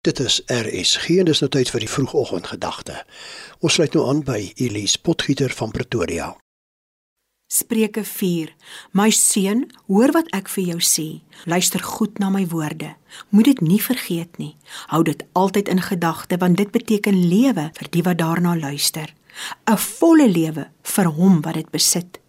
Dit is RSG en dis nou tyd vir die vroegoggendgedagte. Ons sluit nou aan by Elise Potgieter van Pretoria. Spreuke 4. My seun, hoor wat ek vir jou sê. Luister goed na my woorde. Moed dit nie vergeet nie. Hou dit altyd in gedagte want dit beteken lewe vir die wat daarna luister. 'n Volle lewe vir hom wat dit besit.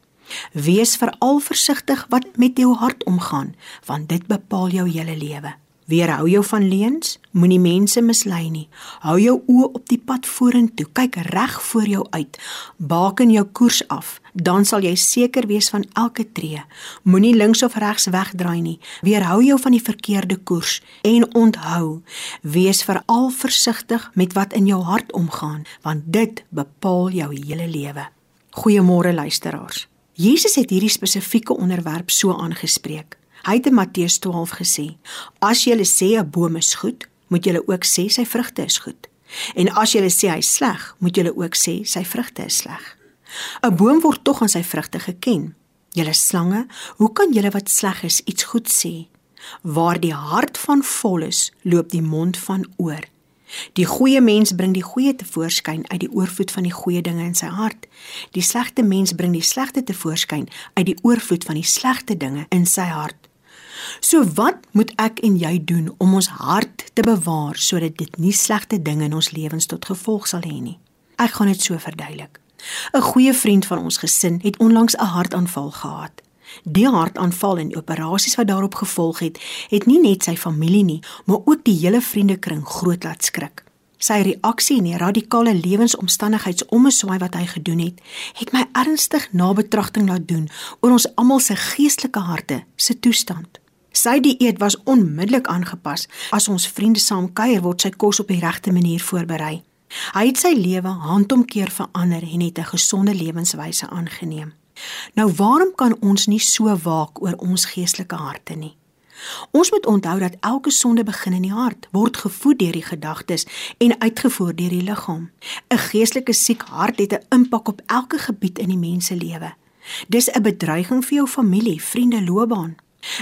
Wees veral versigtig wat met jou hart omgaan, want dit bepaal jou hele lewe. Weerhou jou van leuns, moenie mense mislei nie. Hou jou oë op die pad vorentoe, kyk reg voor jou uit. Baken jou koers af, dan sal jy seker wees van elke tree. Moenie links of regs wegdraai nie. Weerhou jou van die verkeerde koers en onthou, wees veral versigtig met wat in jou hart omgaan, want dit bepaal jou hele lewe. Goeiemôre luisteraars. Jesus het hierdie spesifieke onderwerp so aangespreek. Hy het in Matteus 12 gesê: "As jy sê 'n boom is goed, moet jy ook sê sy vrugte is goed. En as jy sê hy sleg, moet jy ook sê sy vrugte is sleg." 'n Boom word tog aan sy vrugte geken. Julle slange, hoe kan julle wat sleg is iets goed sê? Waar die hart van vol is, loop die mond van oor. Die goeie mens bring die goeie te voorskyn uit die oorvloed van die goeie dinge in sy hart. Die slegte mens bring die slegte te voorskyn uit die oorvloed van die slegte dinge in sy hart. So wat moet ek en jy doen om ons hart te bewaar sodat dit nie slegte dinge in ons lewens tot gevolg sal hê nie? Ek gaan dit so verduidelik. 'n Goeie vriend van ons gesin het onlangs 'n hartaanval gehad. Die hartaanval en operasies wat daarop gevolg het, het nie net sy familie nie, maar ook die hele vriendekring groot laat skrik. Sy reaksie en die radikale lewensomstandigheidsommeswaai wat hy gedoen het, het my ernstig nabetragting laat doen oor ons almal se geestelike harte se toestand. Sy dieet was onmiddellik aangepas. As ons vriende saam kuier, word sy kos op die regte manier voorberei. Hy het sy lewe handomkeer verander en het 'n gesonde lewenswyse aangeneem. Nou waarom kan ons nie so waak oor ons geestelike harte nie? Ons moet onthou dat elke sonde begin in die hart, word gevoed deur die gedagtes en uitgevoer deur die liggaam. 'n Geestelike siek hart het 'n impak op elke gebied in die mens se lewe. Dis 'n bedreiging vir jou familie, vriende, loopbaan.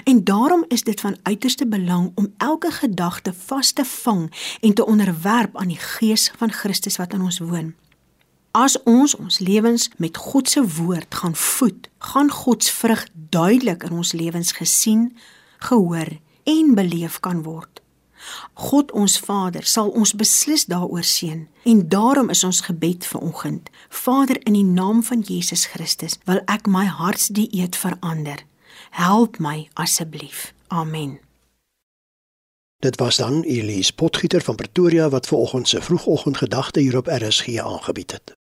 En daarom is dit van uiterste belang om elke gedagte vas te vang en te onderwerp aan die Gees van Christus wat in ons woon. As ons ons lewens met God se woord gaan voed, gaan God se vrug duidelik in ons lewens gesien, gehoor en beleef kan word. God ons Vader sal ons beslis daaroor seën en daarom is ons gebed vir oggend. Vader in die naam van Jesus Christus wil ek my hartsdieet verander. Help my asseblief. Amen. Dit was dan Elise Potgieter van Pretoria wat ver oggend se vroegoggendgedagte hier op RSG aangebied het.